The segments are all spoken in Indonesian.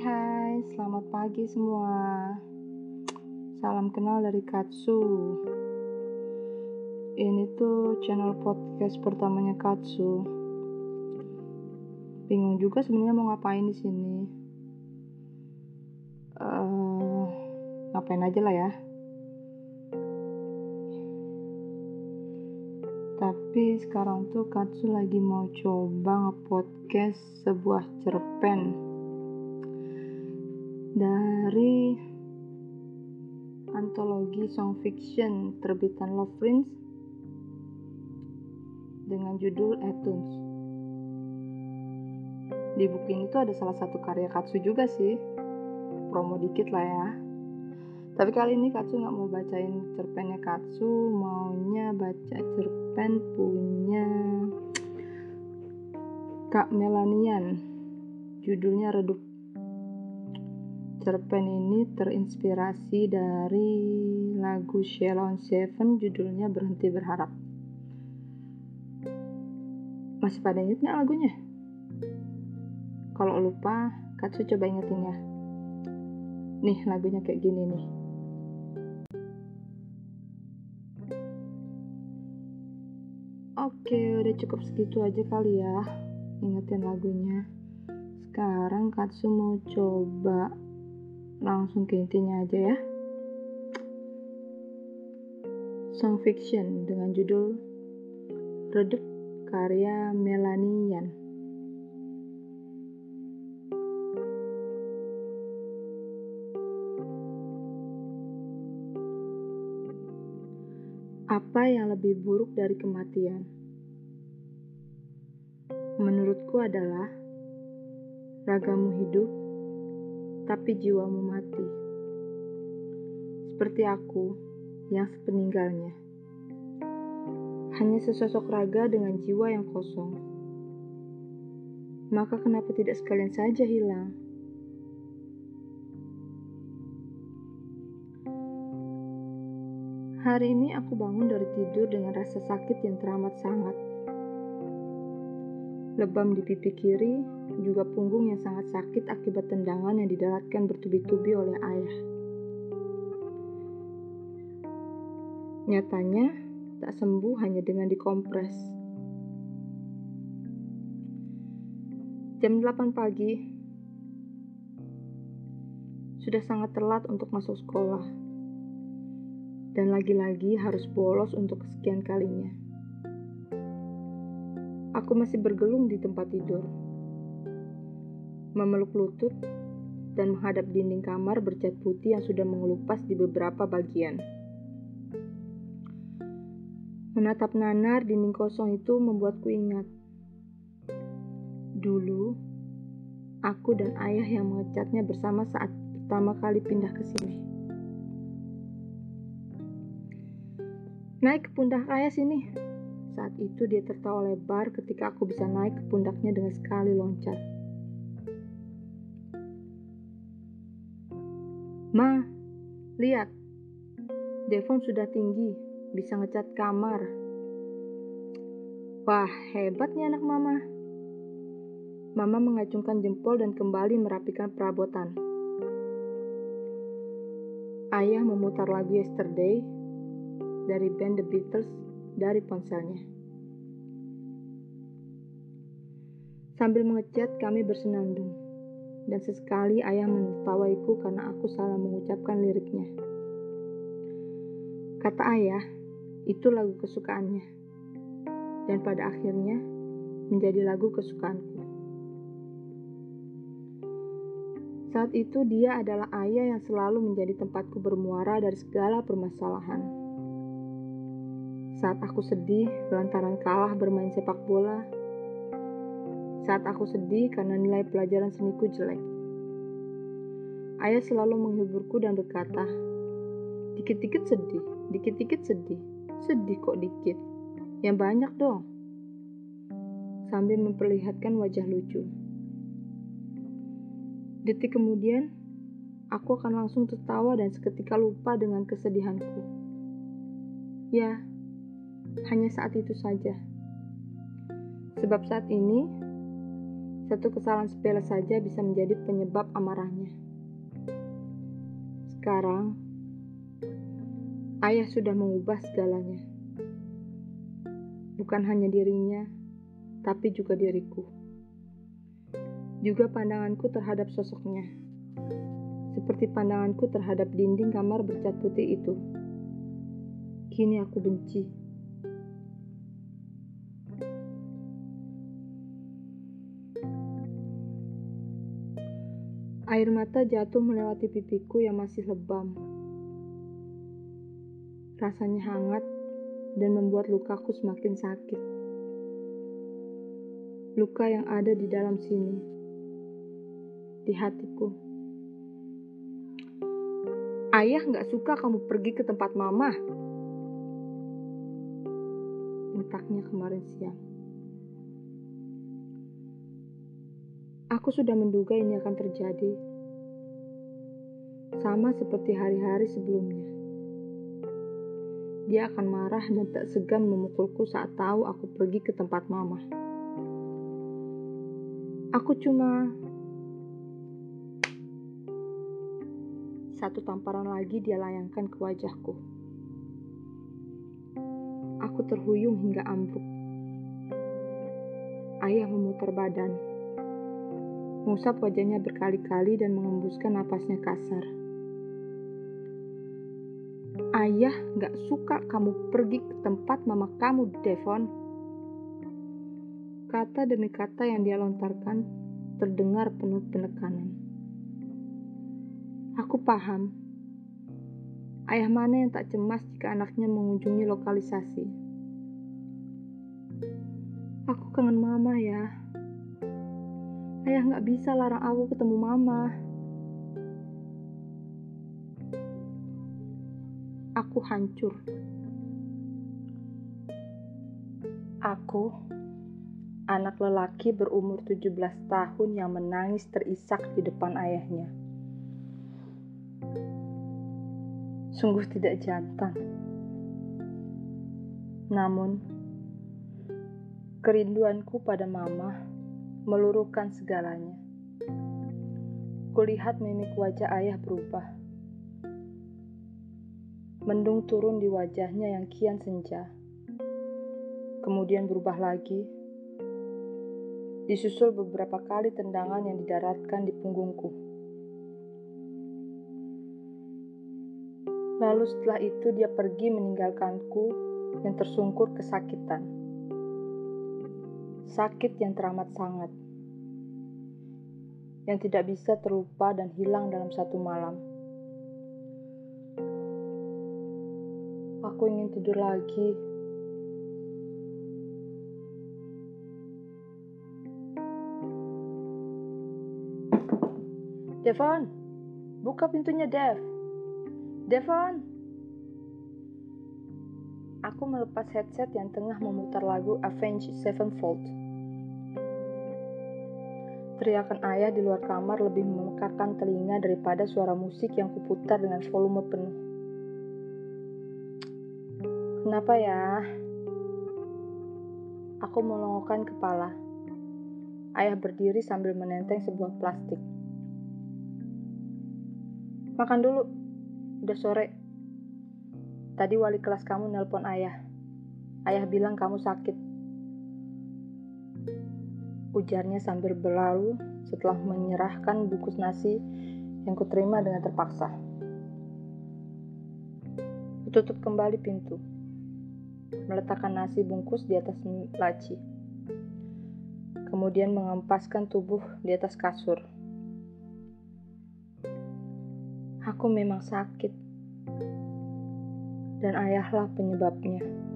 hai, selamat pagi semua. Salam kenal dari Katsu. Ini tuh channel podcast pertamanya Katsu. Bingung juga sebenarnya mau ngapain di sini. Uh, ngapain aja lah ya. Tapi sekarang tuh Katsu lagi mau coba nge-podcast sebuah cerpen dari antologi song fiction terbitan Love Prince dengan judul Etunes. Di buku ini tuh ada salah satu karya Katsu juga sih. Promo dikit lah ya. Tapi kali ini Katsu nggak mau bacain cerpennya Katsu, maunya baca cerpen punya Kak Melanian. Judulnya Redup. Cerpen ini terinspirasi dari lagu Shalon Seven judulnya Berhenti Berharap. Masih pada inget nggak lagunya? Kalau lupa, Katsu coba ingetin ya. Nih lagunya kayak gini nih. Oke, udah cukup segitu aja kali ya. Ingetin lagunya. Sekarang Katsu mau coba langsung ke intinya aja ya. Song fiction dengan judul Redup karya Melanie Yan. Apa yang lebih buruk dari kematian? Menurutku adalah ragamu hidup, tapi jiwamu mati. Seperti aku yang sepeninggalnya. Hanya sesosok raga dengan jiwa yang kosong. Maka kenapa tidak sekalian saja hilang? Hari ini aku bangun dari tidur dengan rasa sakit yang teramat sangat. Lebam di pipi kiri, juga punggung yang sangat sakit akibat tendangan yang didaratkan bertubi-tubi oleh ayah. Nyatanya, tak sembuh hanya dengan dikompres. Jam 8 pagi, sudah sangat telat untuk masuk sekolah dan lagi-lagi harus bolos untuk kesekian kalinya. Aku masih bergelung di tempat tidur, memeluk lutut, dan menghadap dinding kamar bercat putih yang sudah mengelupas di beberapa bagian. Menatap nanar dinding kosong itu membuatku ingat. Dulu, aku dan ayah yang mengecatnya bersama saat pertama kali pindah ke sini. Naik ke pundak ayah sini. Saat itu dia tertawa lebar ketika aku bisa naik ke pundaknya dengan sekali loncat. Ma, lihat. Devon sudah tinggi, bisa ngecat kamar. Wah, hebat nih anak mama. Mama mengacungkan jempol dan kembali merapikan perabotan. Ayah memutar lagu Yesterday dari band The Beatles dari ponselnya. Sambil mengecat, kami bersenandung. Dan sesekali ayah menertawaiku karena aku salah mengucapkan liriknya. Kata ayah, itu lagu kesukaannya. Dan pada akhirnya, menjadi lagu kesukaanku. Saat itu dia adalah ayah yang selalu menjadi tempatku bermuara dari segala permasalahan. Saat aku sedih lantaran kalah bermain sepak bola. Saat aku sedih karena nilai pelajaran seniku jelek. Ayah selalu menghiburku dan berkata, Dikit-dikit sedih, dikit-dikit sedih, sedih kok dikit. Yang banyak dong. Sambil memperlihatkan wajah lucu. Detik kemudian, aku akan langsung tertawa dan seketika lupa dengan kesedihanku. Ya, hanya saat itu saja. Sebab saat ini, Satu kesalahan sepele saja bisa menjadi penyebab amarahnya. Sekarang, ayah sudah mengubah segalanya. Bukan hanya dirinya, tapi juga diriku. Juga pandanganku terhadap sosoknya. Seperti pandanganku terhadap dinding kamar bercat putih itu. Kini aku benci. Air mata jatuh melewati pipiku yang masih lebam. Rasanya hangat dan membuat lukaku semakin sakit. Luka yang ada di dalam sini, di hatiku. Ayah nggak suka kamu pergi ke tempat mama. Entaknya kemarin siang. Aku sudah menduga ini akan terjadi. Sama seperti hari-hari sebelumnya. Dia akan marah dan tak segan memukulku saat tahu aku pergi ke tempat mama. Aku cuma satu tamparan lagi dia layangkan ke wajahku. Aku terhuyung hingga ambruk. Ayah memutar badan mengusap wajahnya berkali-kali dan mengembuskan napasnya kasar. Ayah gak suka kamu pergi ke tempat mama kamu, Devon. Kata demi kata yang dia lontarkan terdengar penuh penekanan. Aku paham. Ayah mana yang tak cemas jika anaknya mengunjungi lokalisasi. Aku kangen mama ya. Ayah nggak bisa larang aku ketemu mama. Aku hancur. Aku, anak lelaki berumur 17 tahun yang menangis terisak di depan ayahnya. Sungguh tidak jantan. Namun, kerinduanku pada mama meluruhkan segalanya. Kulihat mimik wajah ayah berubah. Mendung turun di wajahnya yang kian senja. Kemudian berubah lagi. Disusul beberapa kali tendangan yang didaratkan di punggungku. Lalu setelah itu dia pergi meninggalkanku yang tersungkur kesakitan sakit yang teramat sangat, yang tidak bisa terlupa dan hilang dalam satu malam. Aku ingin tidur lagi. Devon, buka pintunya, Dev. Devon. Aku melepas headset yang tengah memutar lagu Avenged Sevenfold. Teriakan ayah di luar kamar lebih memekakan telinga daripada suara musik yang kuputar dengan volume penuh. Kenapa ya? Aku melongokkan kepala. Ayah berdiri sambil menenteng sebuah plastik. Makan dulu. Udah sore. Tadi wali kelas kamu nelpon ayah. Ayah bilang kamu sakit ujarnya sambil berlalu setelah menyerahkan bungkus nasi yang kuterima dengan terpaksa. Kututup kembali pintu, meletakkan nasi bungkus di atas laci, kemudian mengempaskan tubuh di atas kasur. Aku memang sakit, dan ayahlah penyebabnya.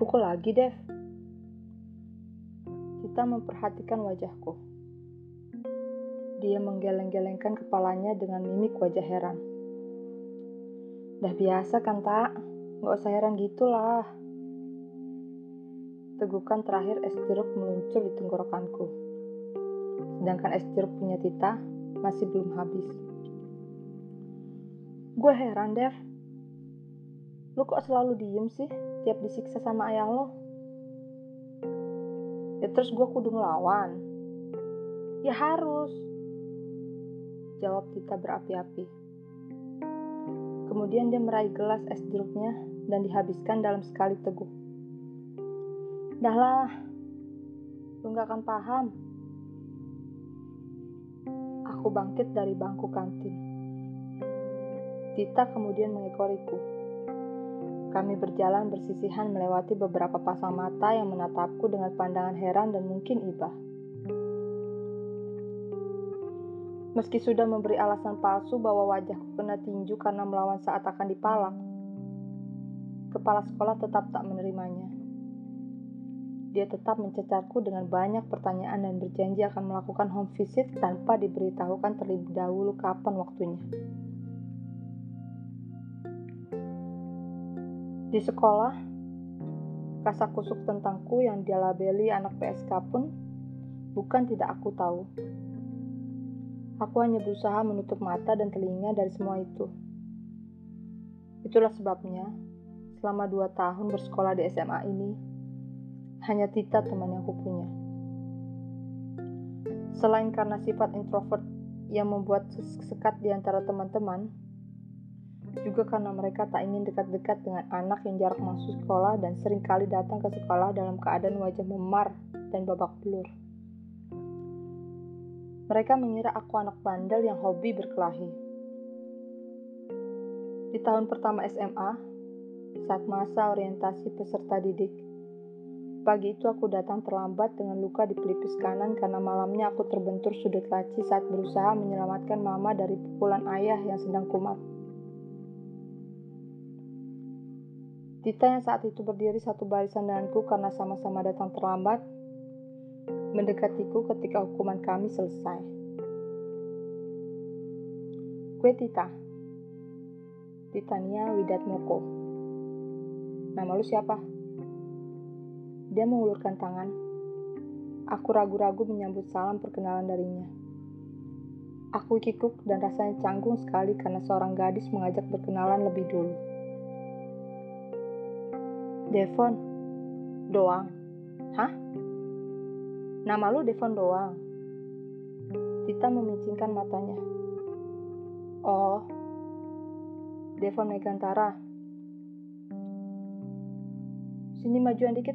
Dipukul lagi, Dev. Kita memperhatikan wajahku. Dia menggeleng-gelengkan kepalanya dengan mimik wajah heran. Dah biasa kan, tak? Gak usah heran gitulah. Tegukan terakhir es jeruk meluncur di tenggorokanku. Sedangkan es jeruk punya Tita masih belum habis. Gue heran, Dev. Lu kok selalu diem sih tiap disiksa sama ayah lo? Ya terus gue kudu ngelawan. Ya harus. Jawab Tita berapi-api. Kemudian dia meraih gelas es jeruknya dan dihabiskan dalam sekali teguk. Dahlah, lu gak akan paham. Aku bangkit dari bangku kantin. Tita kemudian mengekoriku. Kami berjalan bersisihan melewati beberapa pasang mata yang menatapku dengan pandangan heran dan mungkin ibah. Meski sudah memberi alasan palsu bahwa wajahku kena tinju karena melawan saat akan dipalak, kepala sekolah tetap tak menerimanya. Dia tetap mencecarku dengan banyak pertanyaan dan berjanji akan melakukan home visit tanpa diberitahukan terlebih dahulu kapan waktunya. Di sekolah, kasakusuk tentangku yang dia labeli anak PSK pun bukan tidak aku tahu. Aku hanya berusaha menutup mata dan telinga dari semua itu. Itulah sebabnya, selama dua tahun bersekolah di SMA ini, hanya Tita teman yang aku punya. Selain karena sifat introvert yang membuat sekat di antara teman-teman, juga karena mereka tak ingin dekat-dekat dengan anak yang jarak masuk sekolah dan sering kali datang ke sekolah dalam keadaan wajah memar dan babak belur. Mereka mengira aku anak bandel yang hobi berkelahi. Di tahun pertama SMA, saat masa orientasi peserta didik, pagi itu aku datang terlambat dengan luka di pelipis kanan karena malamnya aku terbentur sudut laci saat berusaha menyelamatkan mama dari pukulan ayah yang sedang kumat. Tita yang saat itu berdiri satu barisan denganku karena sama-sama datang terlambat, mendekatiku ketika hukuman kami selesai. Gue Tita. Titania Widatmoko. Nama lu siapa? Dia mengulurkan tangan. Aku ragu-ragu menyambut salam perkenalan darinya. Aku kikuk dan rasanya canggung sekali karena seorang gadis mengajak berkenalan lebih dulu. Devon doang. Hah? Nama lu Devon doang. Tita memicingkan matanya. Oh, Devon Megantara. Sini majuan dikit,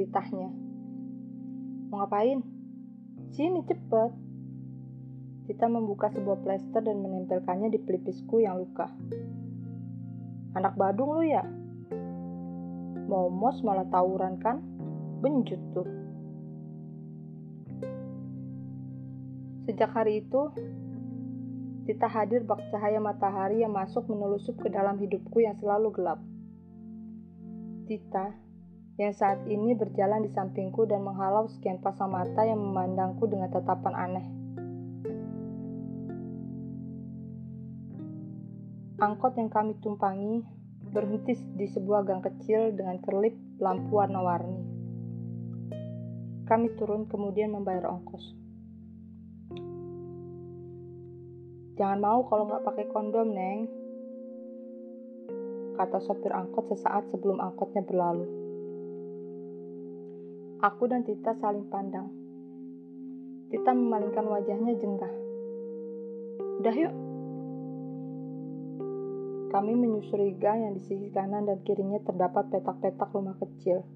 titahnya. Mau ngapain? Sini cepet. Tita membuka sebuah plester dan menempelkannya di pelipisku yang luka. Anak Badung lu ya? Momos malah tawuran kan? Benjut tuh. Sejak hari itu, Tita hadir bak cahaya matahari yang masuk menelusup ke dalam hidupku yang selalu gelap. Tita, yang saat ini berjalan di sampingku dan menghalau sekian pasang mata yang memandangku dengan tatapan aneh. Angkot yang kami tumpangi berhenti di sebuah gang kecil dengan kerlip lampu warna-warni. Kami turun kemudian membayar ongkos. Jangan mau kalau nggak pakai kondom, Neng. Kata sopir angkot sesaat sebelum angkotnya berlalu. Aku dan Tita saling pandang. Tita memalingkan wajahnya jengah. Udah yuk, kami menyusuri gang yang di sisi kanan dan kirinya terdapat petak-petak rumah kecil.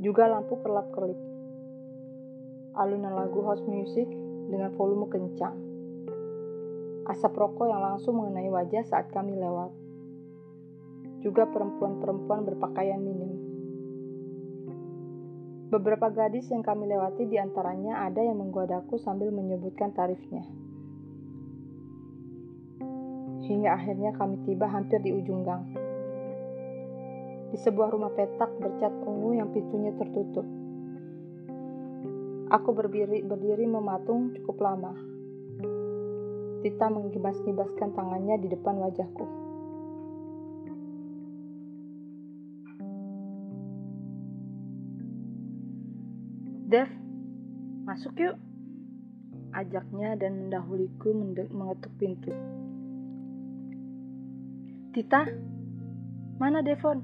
Juga lampu kerlap-kerlip. Alunan lagu house music dengan volume kencang. Asap rokok yang langsung mengenai wajah saat kami lewat. Juga perempuan-perempuan berpakaian minim. Beberapa gadis yang kami lewati di antaranya ada yang menggodaku sambil menyebutkan tarifnya hingga akhirnya kami tiba hampir di ujung gang. Di sebuah rumah petak bercat ungu yang pintunya tertutup. Aku berdiri, berdiri mematung cukup lama. Tita menggibas-gibaskan tangannya di depan wajahku. Dev, masuk yuk. Ajaknya dan mendahuliku mengetuk pintu. Tita, mana Devon?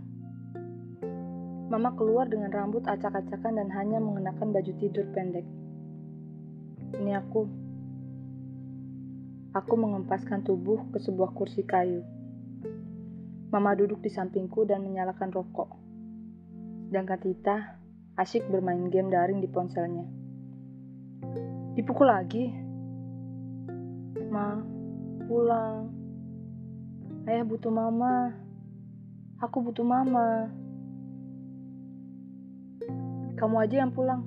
Mama keluar dengan rambut acak-acakan dan hanya mengenakan baju tidur pendek. Ini aku. Aku mengempaskan tubuh ke sebuah kursi kayu. Mama duduk di sampingku dan menyalakan rokok. Sedangkan Tita asyik bermain game daring di ponselnya. Dipukul lagi? Ma, pulang. Ayah butuh mama. Aku butuh mama. Kamu aja yang pulang.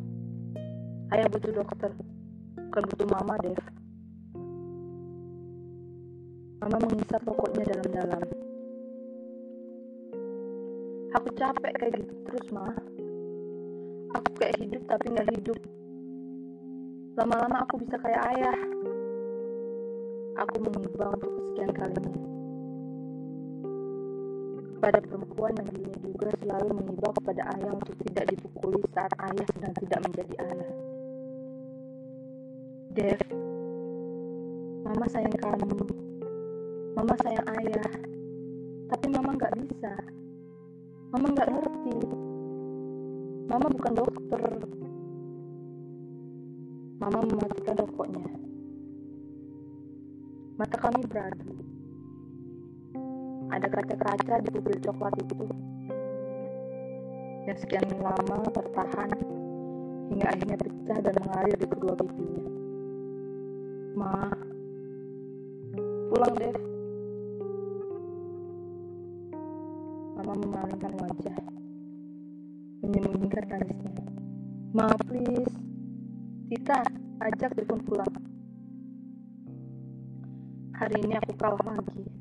Ayah butuh dokter. Bukan butuh mama, Dev. Mama mengisap rokoknya dalam-dalam. Aku capek kayak gitu terus, Ma. Aku kayak hidup tapi nggak hidup. Lama-lama aku bisa kayak ayah. Aku mengubah untuk kesekian kalinya pada perempuan yang dirinya juga selalu mengimbau kepada ayah untuk tidak dipukuli saat ayah sedang tidak menjadi ayah. Dev, mama sayang kamu, mama sayang ayah, tapi mama nggak bisa, mama nggak ngerti, mama bukan dokter. Mama mematikan rokoknya. Mata kami beradu ada kaca-kaca di kubil coklat itu yang sekian lama bertahan hingga akhirnya pecah dan mengalir di kedua pipinya. Ma, pulang deh. Mama memalingkan wajah, menyembunyikan tangisnya. Ma, please. Tita, ajak Devon pulang. Hari ini aku kalah lagi.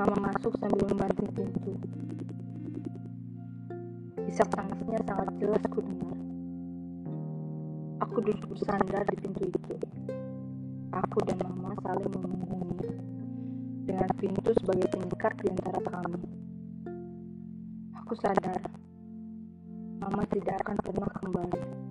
Mama masuk sambil membanting pintu. Isak tangisnya sangat jelas ku dengar. Aku duduk bersandar di pintu itu. Aku dan Mama saling mengunggungnya dengan pintu sebagai penyekat di antara kami. Aku sadar, Mama tidak akan pernah kembali.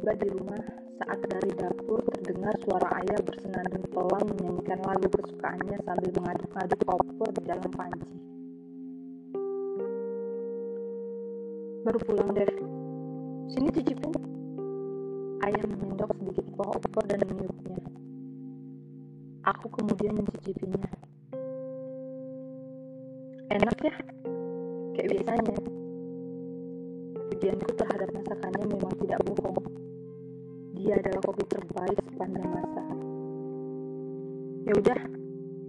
Tiba di rumah saat dari dapur terdengar suara ayah bersenandung pelan menyanyikan lagu kesukaannya sambil mengaduk-aduk opor di dalam panci. Baru pulang dari sini cicipin. Ayah menyendok sedikit buah opor dan meniupnya. Aku kemudian mencicipinya. Enak ya? Kayak biasanya. Pujianku terhadap masakannya memang tidak bohong. Dia adalah kopi terbaik sepanjang masa. Ya udah,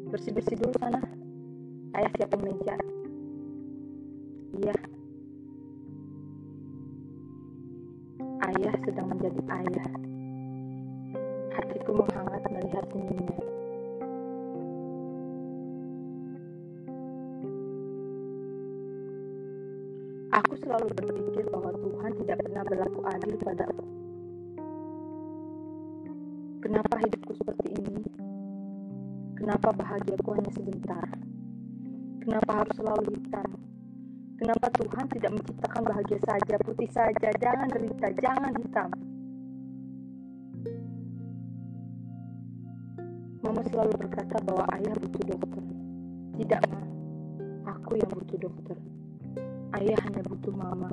bersih-bersih dulu sana. Ayah siapin meja. Iya. Ayah sedang menjadi ayah. Hatiku menghangat melihat senyumnya. Aku selalu berpikir bahwa Tuhan tidak pernah berlaku adil padaku. Kenapa hidupku seperti ini? Kenapa bahagiaku hanya sebentar? Kenapa harus selalu hitam? Kenapa Tuhan tidak menciptakan bahagia saja, putih saja, jangan derita, jangan hitam? Mama selalu berkata bahwa ayah butuh dokter. Tidak, Ma. Aku yang butuh dokter. Ayah hanya butuh mama.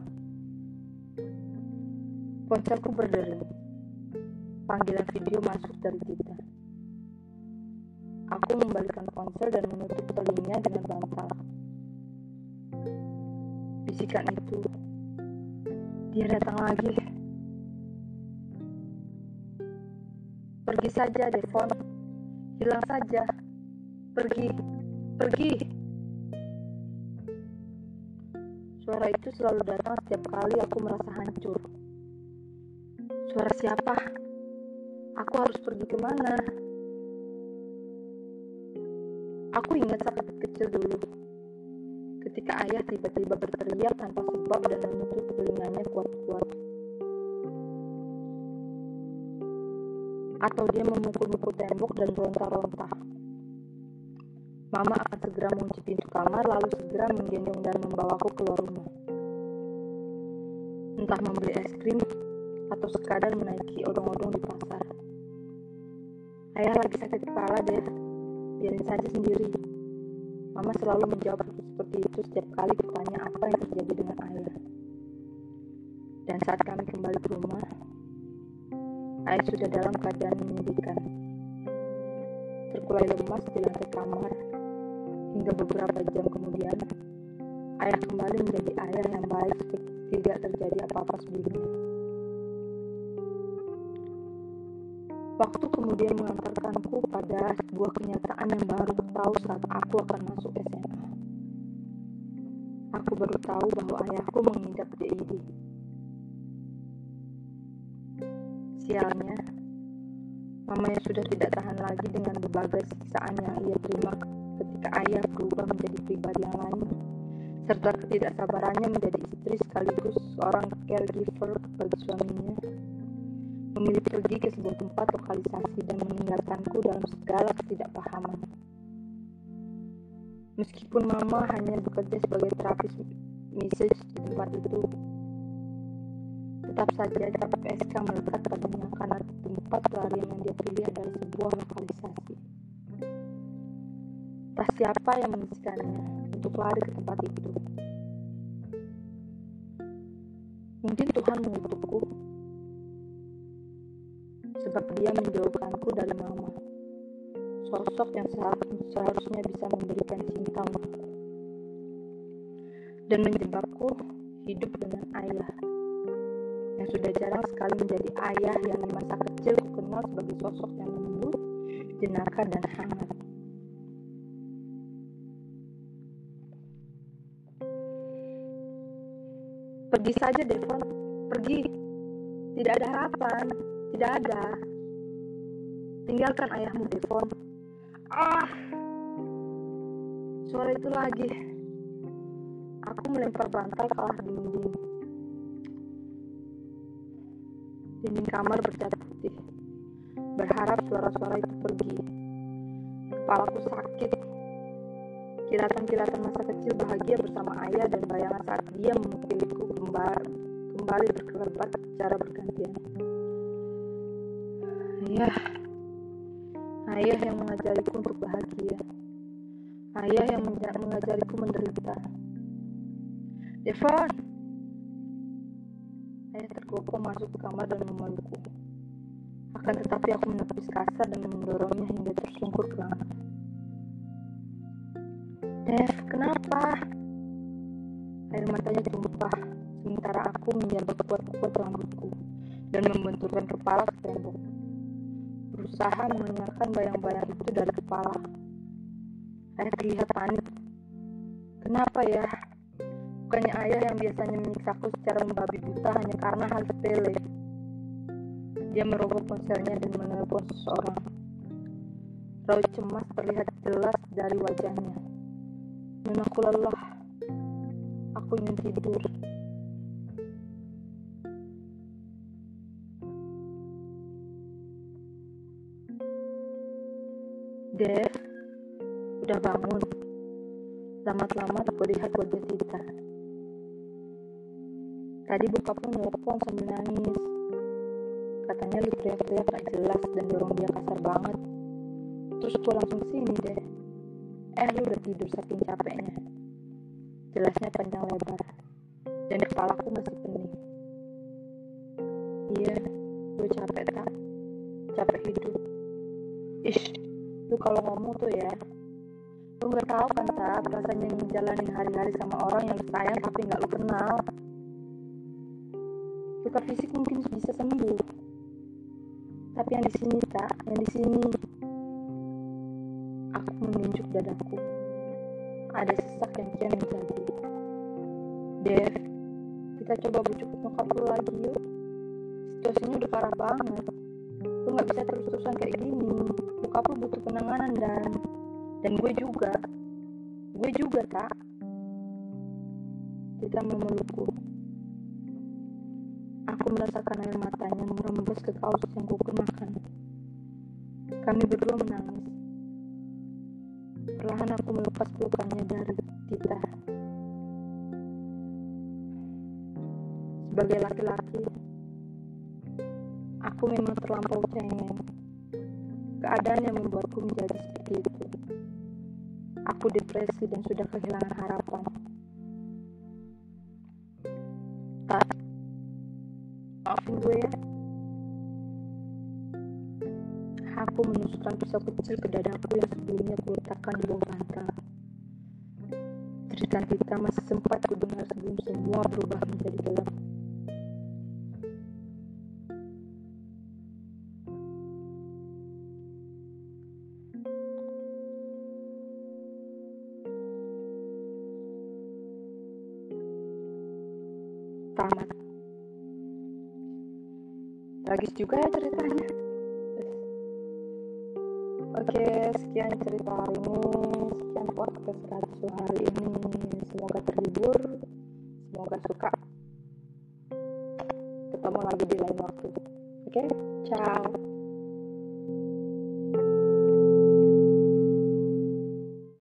Ponselku berdering. Panggilan video masuk dari Tita. Aku membalikkan ponsel dan menutup telinga dengan bantal. Bisikan itu, dia datang lagi. Pergi saja, Devon. Hilang saja. Pergi, pergi. Suara itu selalu datang setiap kali aku merasa hancur. Suara siapa? Aku harus pergi ke mana? Aku ingat saat kecil dulu. ketika ayah tiba-tiba berteriak tanpa sebab dan menutup telinganya kuat-kuat. Atau dia memukul-mukul tembok dan ronta-ronta. Mama akan segera mengunci pintu kamar lalu segera menggendong dan membawaku keluar rumah. Entah membeli es krim atau sekadar menaiki odong-odong di pasar. Ayah lagi sakit kepala deh, biarin saja sendiri. Mama selalu menjawab seperti itu setiap kali bertanya apa yang terjadi dengan ayah. Dan saat kami kembali ke rumah, ayah sudah dalam keadaan menyedihkan. Terkulai lemas di lantai kamar, hingga beberapa jam kemudian, ayah kembali menjadi ayah yang baik tidak terjadi apa-apa sebelumnya. Waktu kemudian mengantarkanku pada sebuah kenyataan yang baru tahu saat aku akan masuk SMA. Aku baru tahu bahwa ayahku mengidap DID. Sialnya, mama yang sudah tidak tahan lagi dengan berbagai siksaan yang ia terima ketika ayah berubah menjadi pribadi yang lain, serta ketidaksabarannya menjadi istri sekaligus seorang caregiver bagi suaminya memilih pergi ke sebuah tempat lokalisasi dan meninggalkanku dalam segala ketidakpahaman. Meskipun mama hanya bekerja sebagai terapis message di tempat itu, tetap saja cap PSK melekat padanya karena tempat pelarian yang dia pilih adalah sebuah lokalisasi. Tak siapa yang membisikkannya untuk lari ke tempat itu. Mungkin Tuhan mengutukku sebab dia menjauhkanku dari mama. Sosok yang seharusnya bisa memberikan untukku. Dan menjebakku hidup dengan ayah. Yang sudah jarang sekali menjadi ayah yang di masa kecil kenal sebagai sosok yang lembut, jenaka, dan hangat. Pergi saja, Devon. Pergi. Tidak ada harapan. Tidak ada. Tinggalkan ayahmu, Devon. Ah! Suara itu lagi. Aku melempar bantal kalah dinding. Dinding kamar bercat putih. Berharap suara-suara itu pergi. Kepalaku sakit. Kilatan-kilatan masa kecil bahagia bersama ayah dan bayangan saat dia memukuliku kembali, kembali berkelebat secara bergantian. Ayah, ayah yang mengajariku untuk bahagia. Ayah yang mengajariku menderita. Devon! Ayah tergokong masuk ke kamar dan memelukku. Akan tetapi aku menepis kasar dan mendorongnya hingga tersungkur ke lantai. Dev, kenapa? Air matanya tumpah, sementara aku menjabat kuat-kuat rambutku dan membenturkan kepala ke tembok berusaha mengenyangkan bayang-bayang itu dari kepala. Ayah terlihat panik. Kenapa ya? Bukannya ayah yang biasanya menyiksaku secara membabi buta hanya karena hal sepele. Dia merogoh ponselnya dan menelpon seseorang. Raut cemas terlihat jelas dari wajahnya. Dan aku lelah. Aku ingin tidur. Dev, udah bangun. Lama-lama aku lihat wajah Tita. Tadi pun nelfon sambil nangis. Katanya lu teriak-teriak gak jelas dan dorong dia kasar banget. Terus aku langsung sini deh. Eh, lu udah tidur saking capeknya. Jelasnya panjang lebar. Dan kepalaku masih kalau ngomong tuh ya lu nggak tahu kan tak rasanya ngejalanin hari-hari sama orang yang sayang tapi nggak lu kenal. Luka fisik mungkin bisa sembuh. Tapi yang di sini tak yang di sini aku menunjuk dadaku. Ada sesak yang kian menjadi. Dev kita coba bujuk nyokap lu lagi yuk. Situasinya udah parah banget. Lu nggak bisa terus-terusan kayak gini bokap lu butuh penanganan dan dan gue juga gue juga tak Tita memelukku. Aku merasakan air matanya merembes ke kaos yang kukenakan. Kami berdua menangis. Perlahan aku melepas pelukannya dari Tita. Sebagai laki-laki, aku memang terlampau cengeng. Keadaan yang membuatku menjadi seperti itu. Aku depresi dan sudah kehilangan harapan. Tak, maafin gue ya. Aku menusukkan pisau kecil ke dadaku yang sebelumnya kuletakkan di bawah bantal. Cerita kita masih sempat kudengar sebelum semua berubah menjadi gelap. Juga ya ceritanya. Oke, sekian cerita hari ini, sekian podcast radio hari ini. Semoga terhibur, semoga suka. Ketemu lagi di lain waktu. Oke, ciao.